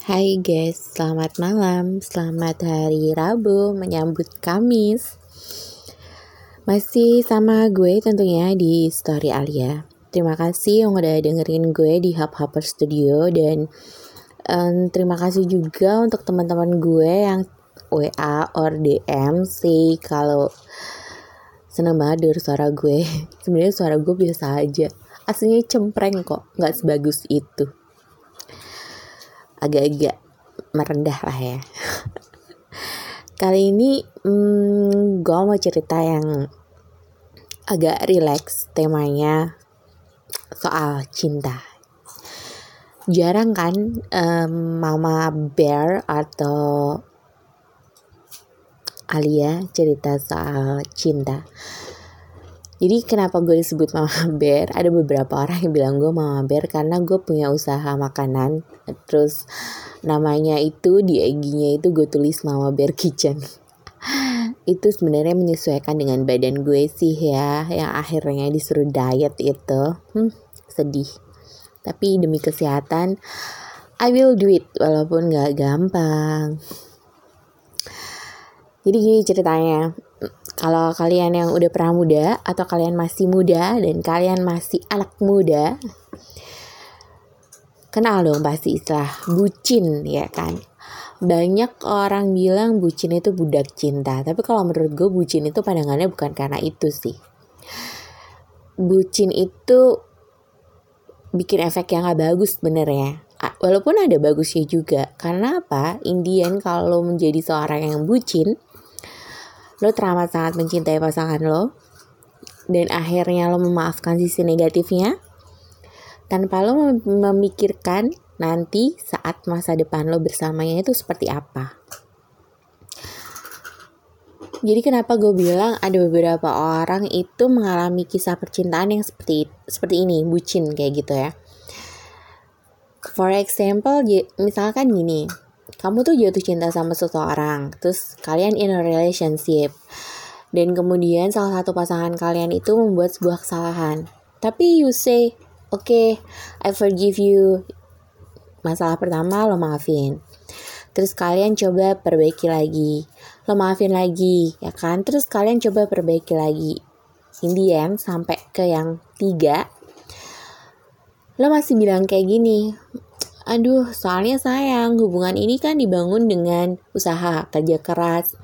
Hai guys, selamat malam, selamat hari Rabu menyambut Kamis. Masih sama gue tentunya di Story Alia. Terima kasih yang udah dengerin gue di Hub Hopper Studio dan um, terima kasih juga untuk teman-teman gue yang WA or DM sih kalau seneng banget denger suara gue. Sebenarnya suara gue biasa aja. Aslinya cempreng kok, nggak sebagus itu agak-agak merendah lah ya. Kali ini hmm, gue mau cerita yang agak rileks temanya soal cinta. Jarang kan um, Mama Bear atau Alia cerita soal cinta. Jadi kenapa gue disebut Mama Bear? Ada beberapa orang yang bilang gue Mama Bear karena gue punya usaha makanan. Terus namanya itu di IG-nya itu gue tulis Mama Bear Kitchen. itu sebenarnya menyesuaikan dengan badan gue sih ya. Yang akhirnya disuruh diet itu. Hmm, sedih. Tapi demi kesehatan, I will do it walaupun gak gampang. Jadi gini ceritanya, kalau kalian yang udah pernah muda atau kalian masih muda dan kalian masih anak muda, kenal dong pasti istilah bucin ya kan. Banyak orang bilang bucin itu budak cinta, tapi kalau menurut gue bucin itu pandangannya bukan karena itu sih. Bucin itu bikin efek yang gak bagus bener ya. Walaupun ada bagusnya juga, karena apa? Indian kalau menjadi seorang yang bucin, lo teramat sangat mencintai pasangan lo dan akhirnya lo memaafkan sisi negatifnya tanpa lo memikirkan nanti saat masa depan lo bersamanya itu seperti apa. Jadi kenapa gue bilang ada beberapa orang itu mengalami kisah percintaan yang seperti seperti ini, bucin kayak gitu ya. For example, misalkan gini, kamu tuh jatuh cinta sama seseorang, terus kalian in a relationship, dan kemudian salah satu pasangan kalian itu membuat sebuah kesalahan. Tapi you say, oke, okay, I forgive you. Masalah pertama lo maafin. Terus kalian coba perbaiki lagi. Lo maafin lagi, ya kan? Terus kalian coba perbaiki lagi. In the sampai ke yang tiga, lo masih bilang kayak gini, aduh soalnya sayang hubungan ini kan dibangun dengan usaha kerja keras.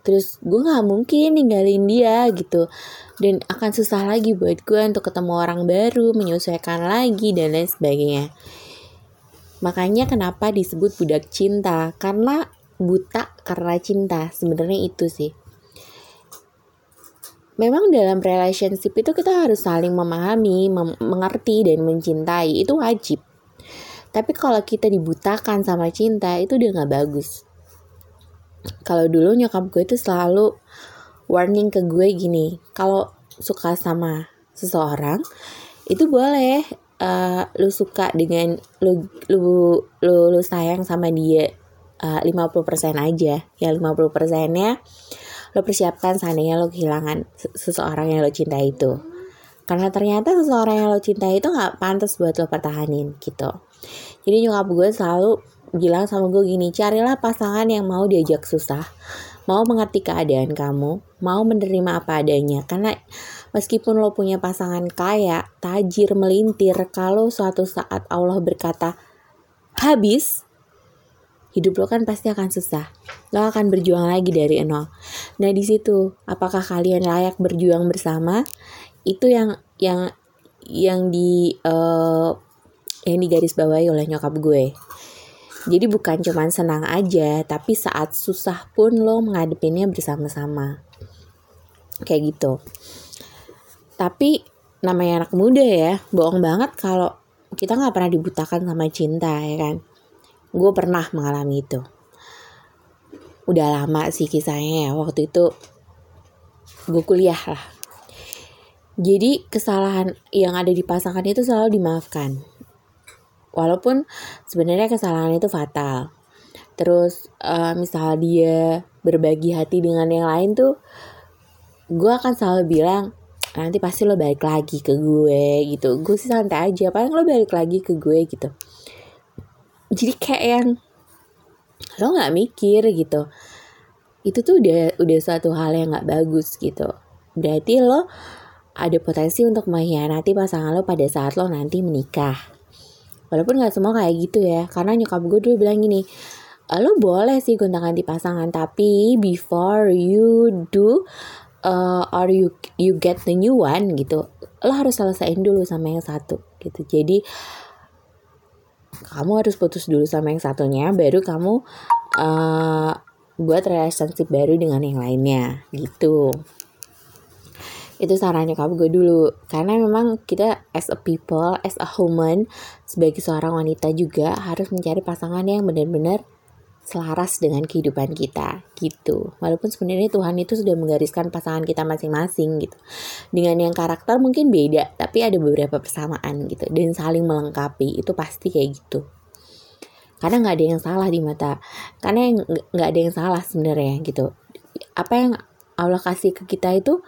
Terus gue nggak mungkin ninggalin dia gitu. Dan akan susah lagi buat gue untuk ketemu orang baru menyesuaikan lagi dan lain sebagainya. Makanya kenapa disebut budak cinta? Karena buta karena cinta sebenarnya itu sih. Memang dalam relationship itu kita harus saling memahami, mengerti dan mencintai. Itu wajib. Tapi kalau kita dibutakan sama cinta itu udah gak bagus. Kalau dulu nyokap gue itu selalu warning ke gue gini, kalau suka sama seseorang itu boleh uh, lu suka dengan lu lu lu, lu sayang sama dia uh, 50% aja. Ya 50 persennya lo persiapkan seandainya lo kehilangan seseorang yang lo cinta itu. Karena ternyata seseorang yang lo cinta itu gak pantas buat lo pertahanin gitu. Jadi nyokap gue selalu bilang sama gue gini, carilah pasangan yang mau diajak susah, mau mengerti keadaan kamu, mau menerima apa adanya. Karena meskipun lo punya pasangan kaya, tajir, melintir, kalau suatu saat Allah berkata, habis, hidup lo kan pasti akan susah. Lo akan berjuang lagi dari nol. Nah di situ, apakah kalian layak berjuang bersama? Itu yang yang yang di uh, yang digaris bawahi oleh nyokap gue. Jadi bukan cuma senang aja, tapi saat susah pun lo menghadapinya bersama-sama. Kayak gitu. Tapi namanya anak muda ya, bohong banget kalau kita nggak pernah dibutakan sama cinta ya kan. Gue pernah mengalami itu. Udah lama sih kisahnya ya, waktu itu gue kuliah lah. Jadi kesalahan yang ada di pasangan itu selalu dimaafkan walaupun sebenarnya kesalahan itu fatal. Terus uh, misal dia berbagi hati dengan yang lain tuh gue akan selalu bilang nanti pasti lo balik lagi ke gue gitu. Gue sih santai aja paling lo balik lagi ke gue gitu. Jadi kayak yang lo nggak mikir gitu. Itu tuh udah udah suatu hal yang nggak bagus gitu. Berarti lo ada potensi untuk mengkhianati pasangan lo pada saat lo nanti menikah walaupun nggak semua kayak gitu ya karena nyokap gue dulu bilang gini lo boleh sih gonta ganti pasangan tapi before you do uh, or you you get the new one gitu. Lo harus selesaiin dulu sama yang satu gitu. Jadi kamu harus putus dulu sama yang satunya baru kamu uh, buat relationship baru dengan yang lainnya gitu itu sarannya kamu gue dulu karena memang kita as a people as a human sebagai seorang wanita juga harus mencari pasangan yang benar-benar selaras dengan kehidupan kita gitu. Walaupun sebenarnya Tuhan itu sudah menggariskan pasangan kita masing-masing gitu. Dengan yang karakter mungkin beda, tapi ada beberapa persamaan gitu dan saling melengkapi itu pasti kayak gitu. Karena nggak ada yang salah di mata, karena nggak ada yang salah sebenarnya gitu. Apa yang Allah kasih ke kita itu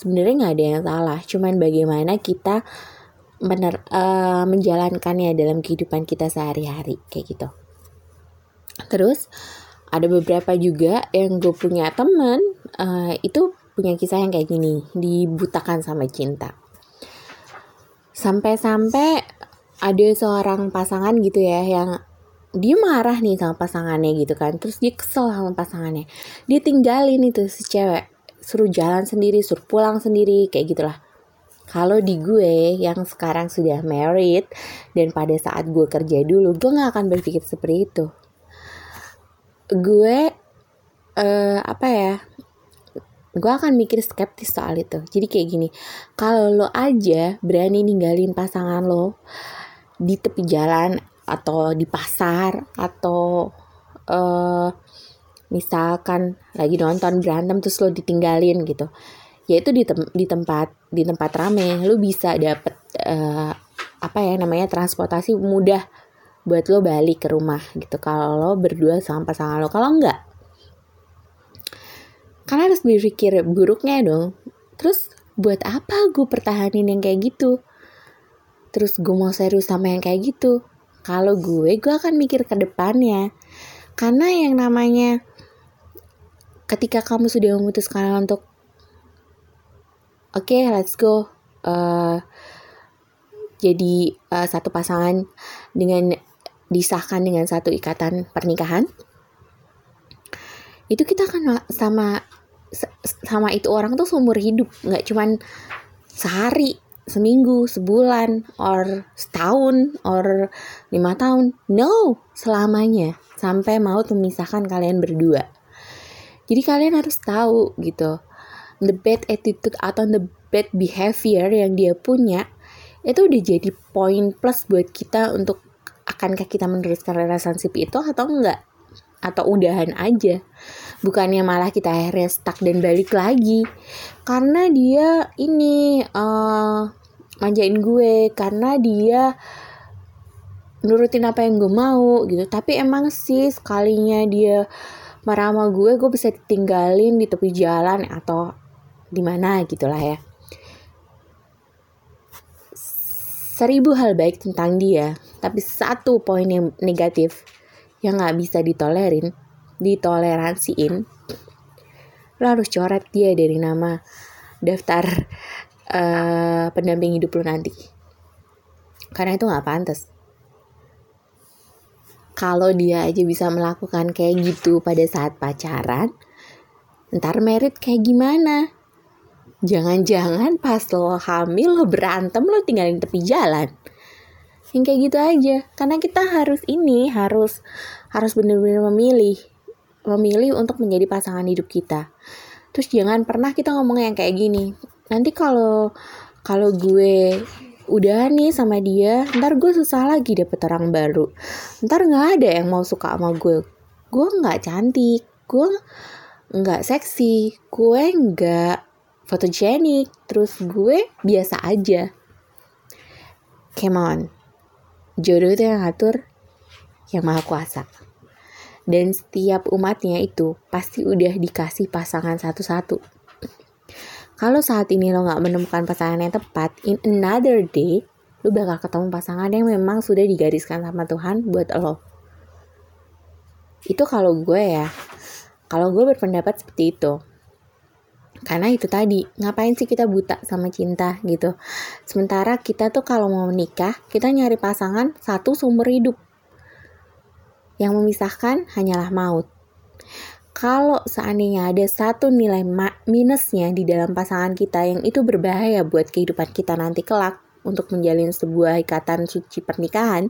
sebenarnya nggak ada yang salah, cuman bagaimana kita benar uh, menjalankannya dalam kehidupan kita sehari-hari kayak gitu. Terus ada beberapa juga yang gue punya temen uh, itu punya kisah yang kayak gini dibutakan sama cinta. Sampai-sampai ada seorang pasangan gitu ya yang dia marah nih sama pasangannya gitu kan terus dia kesel sama pasangannya dia tinggalin itu si cewek suruh jalan sendiri suruh pulang sendiri kayak gitulah. Kalau di gue yang sekarang sudah married dan pada saat gue kerja dulu gue gak akan berpikir seperti itu. Gue uh, apa ya gue akan mikir skeptis soal itu. Jadi kayak gini kalau lo aja berani ninggalin pasangan lo di tepi jalan atau di pasar atau uh, misalkan lagi nonton berantem terus lo ditinggalin gitu. Ya itu di, tem di tempat di tempat rame. Lo bisa dapet uh, apa ya namanya transportasi mudah buat lo balik ke rumah gitu. Kalau lo berdua sama pasangan lo. Kalau enggak karena harus berpikir buruknya dong. Terus buat apa gue pertahanin yang kayak gitu? Terus gue mau serius sama yang kayak gitu? Kalau gue gue akan mikir ke depannya. Karena yang namanya ketika kamu sudah memutuskan untuk oke okay, let's go uh, jadi uh, satu pasangan dengan disahkan dengan satu ikatan pernikahan itu kita akan sama sama itu orang tuh seumur hidup. Nggak cuman sehari seminggu sebulan or setahun or lima tahun. No selamanya. Sampai mau memisahkan kalian berdua jadi kalian harus tahu gitu the bad attitude atau the bad behavior yang dia punya itu udah jadi poin plus buat kita untuk akankah kita meneruskan relationship itu atau enggak atau udahan aja. Bukannya malah kita akhirnya stuck dan balik lagi. Karena dia ini uh, manjain gue karena dia nurutin apa yang gue mau gitu. Tapi emang sih sekalinya dia marah sama gue gue bisa ditinggalin di tepi jalan atau di mana gitulah ya seribu hal baik tentang dia, tapi satu poin yang negatif yang nggak bisa ditolerin, ditoleransiin, lo harus coret dia dari nama daftar uh, pendamping hidup lo nanti. Karena itu nggak pantas. Kalau dia aja bisa melakukan kayak gitu pada saat pacaran, ntar merit kayak gimana? Jangan-jangan pas lo hamil lo berantem lo tinggalin tepi jalan. Yang kayak gitu aja. Karena kita harus ini harus harus benar-benar memilih memilih untuk menjadi pasangan hidup kita. Terus jangan pernah kita ngomong yang kayak gini. Nanti kalau kalau gue udah nih sama dia, ntar gue susah lagi dapet orang baru. Ntar nggak ada yang mau suka sama gue. Gue nggak cantik, gue nggak seksi, gue nggak fotogenik terus gue biasa aja come on jodoh itu yang ngatur yang maha kuasa dan setiap umatnya itu pasti udah dikasih pasangan satu-satu kalau saat ini lo nggak menemukan pasangan yang tepat in another day lo bakal ketemu pasangan yang memang sudah digariskan sama Tuhan buat lo Itu kalau gue ya. Kalau gue berpendapat seperti itu. Karena itu tadi, ngapain sih kita buta sama cinta gitu. Sementara kita tuh kalau mau menikah, kita nyari pasangan satu sumber hidup. Yang memisahkan hanyalah maut. Kalau seandainya ada satu nilai minusnya di dalam pasangan kita yang itu berbahaya buat kehidupan kita nanti kelak untuk menjalin sebuah ikatan suci pernikahan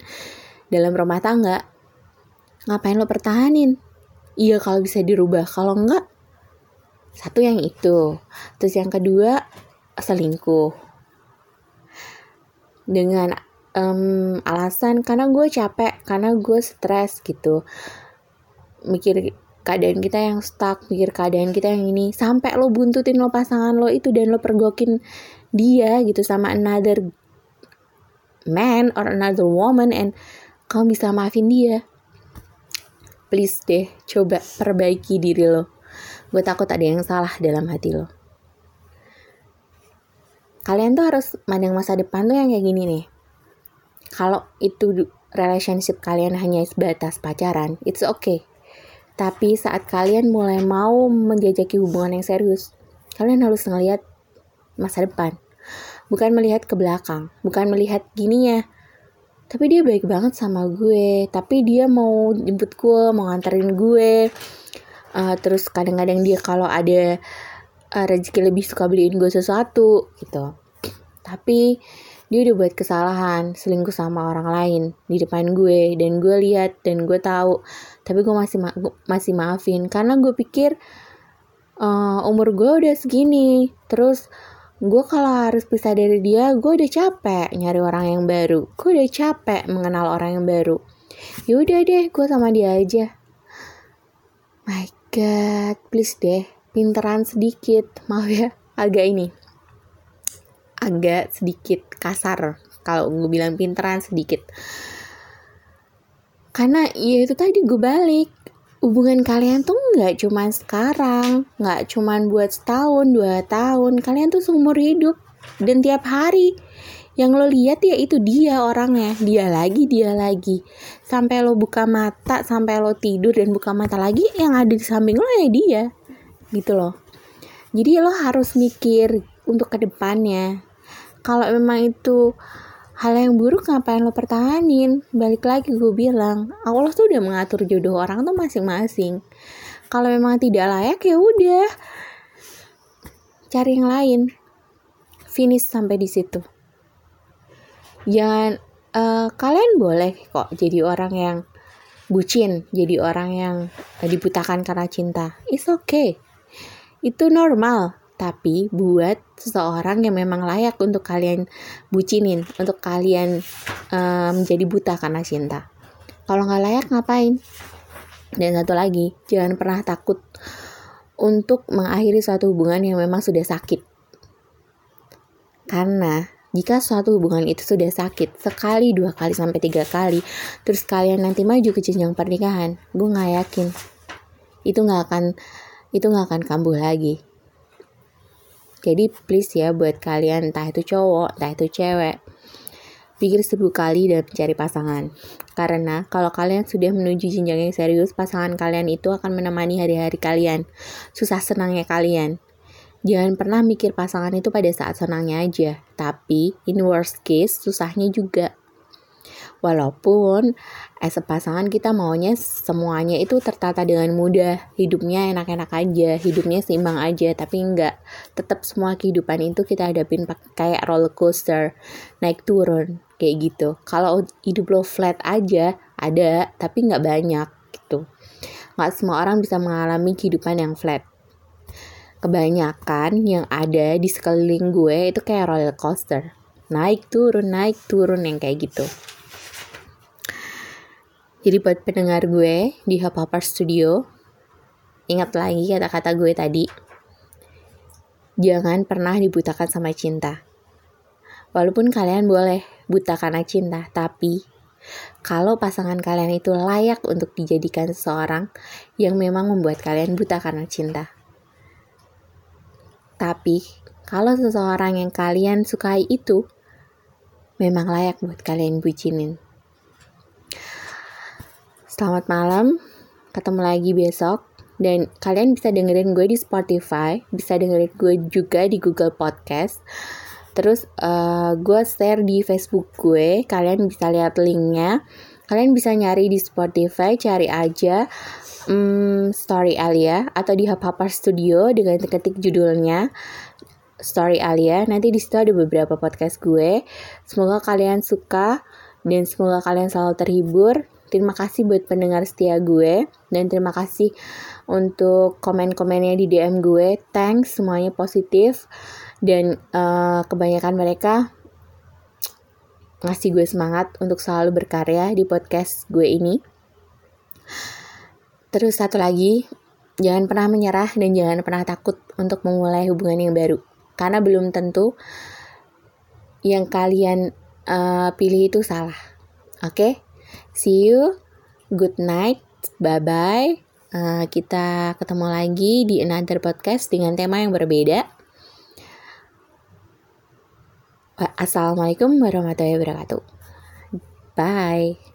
dalam rumah tangga, ngapain lo pertahanin? Iya kalau bisa dirubah, kalau enggak satu yang itu. Terus yang kedua, selingkuh. Dengan um, alasan karena gue capek, karena gue stres gitu. Mikir keadaan kita yang stuck, mikir keadaan kita yang ini. Sampai lo buntutin lo pasangan lo itu dan lo pergokin dia gitu sama another man or another woman and kamu bisa maafin dia. Please deh, coba perbaiki diri lo gue takut ada yang salah dalam hati lo. Kalian tuh harus mandang masa depan tuh yang kayak gini nih. Kalau itu relationship kalian hanya sebatas pacaran, it's okay. Tapi saat kalian mulai mau menjajaki hubungan yang serius, kalian harus ngelihat masa depan. Bukan melihat ke belakang, bukan melihat gini ya. Tapi dia baik banget sama gue, tapi dia mau jemput gue, mau nganterin gue, uh, terus kadang-kadang dia kalau ada uh, rezeki lebih suka beliin gue sesuatu gitu tapi dia udah buat kesalahan selingkuh sama orang lain di depan gue dan gue lihat dan gue tahu. Tapi gue masih ma masih maafin karena gue pikir uh, umur gue udah segini. Terus gue kalau harus pisah dari dia gue udah capek nyari orang yang baru. Gue udah capek mengenal orang yang baru. Yaudah deh gue sama dia aja. My God, please deh, pinteran sedikit. Maaf ya, agak ini. Agak sedikit kasar. Kalau gue bilang pinteran sedikit. Karena ya itu tadi gue balik. Hubungan kalian tuh nggak cuma sekarang, nggak cuma buat setahun, dua tahun. Kalian tuh seumur hidup. Dan tiap hari yang lo lihat ya itu dia orangnya. Dia lagi dia lagi. Sampai lo buka mata sampai lo tidur dan buka mata lagi yang ada di samping lo ya dia. Gitu loh. Jadi lo harus mikir untuk ke depannya kalau memang itu hal yang buruk ngapain lo pertahanin balik lagi gue bilang Allah tuh udah mengatur jodoh orang tuh masing-masing kalau memang tidak layak ya udah cari yang lain finish sampai di situ jangan uh, kalian boleh kok jadi orang yang bucin, jadi orang yang dibutakan karena cinta. It's okay. Itu normal. Tapi buat seseorang yang memang layak untuk kalian bucinin, untuk kalian menjadi buta karena cinta. Kalau nggak layak ngapain? Dan satu lagi, jangan pernah takut untuk mengakhiri suatu hubungan yang memang sudah sakit. Karena jika suatu hubungan itu sudah sakit sekali, dua kali, sampai tiga kali, terus kalian nanti maju ke jenjang pernikahan, gue nggak yakin itu nggak akan itu nggak akan kambuh lagi. Jadi please ya buat kalian entah itu cowok, entah itu cewek, pikir seribu kali dan mencari pasangan. Karena kalau kalian sudah menuju jenjang yang serius, pasangan kalian itu akan menemani hari-hari kalian, susah senangnya kalian. Jangan pernah mikir pasangan itu pada saat senangnya aja, tapi in worst case susahnya juga. Walaupun as a pasangan kita maunya semuanya itu tertata dengan mudah, hidupnya enak-enak aja, hidupnya seimbang aja, tapi enggak. Tetap semua kehidupan itu kita hadapin kayak roller coaster, naik turun, kayak gitu. Kalau hidup lo flat aja, ada, tapi nggak banyak gitu. Nggak semua orang bisa mengalami kehidupan yang flat kebanyakan yang ada di sekeliling gue itu kayak roller coaster naik turun naik turun yang kayak gitu jadi buat pendengar gue di Hop Hopper Studio ingat lagi kata-kata gue tadi. Jangan pernah dibutakan sama cinta. Walaupun kalian boleh buta karena cinta tapi kalau pasangan kalian itu layak untuk dijadikan seseorang yang memang membuat kalian buta karena cinta. Tapi, kalau seseorang yang kalian sukai itu memang layak buat kalian bucinin. Selamat malam. ketemu lagi besok dan kalian bisa dengerin gue di Spotify, bisa dengerin gue juga di Google Podcast. Terus uh, gue share di Facebook gue, kalian bisa lihat linknya. Kalian bisa nyari di Spotify, cari aja um, Story Alia atau di Hub Studio dengan ketik judulnya Story Alia. Nanti di situ ada beberapa podcast gue. Semoga kalian suka dan semoga kalian selalu terhibur. Terima kasih buat pendengar setia gue dan terima kasih untuk komen-komennya di DM gue. Thanks semuanya positif dan uh, kebanyakan mereka ngasih gue semangat untuk selalu berkarya di podcast gue ini. Terus satu lagi, jangan pernah menyerah dan jangan pernah takut untuk memulai hubungan yang baru. Karena belum tentu yang kalian uh, pilih itu salah. Oke? Okay? See you. Good night. Bye bye. Uh, kita ketemu lagi di another podcast dengan tema yang berbeda. Assalamualaikum warahmatullahi wabarakatuh. Bye.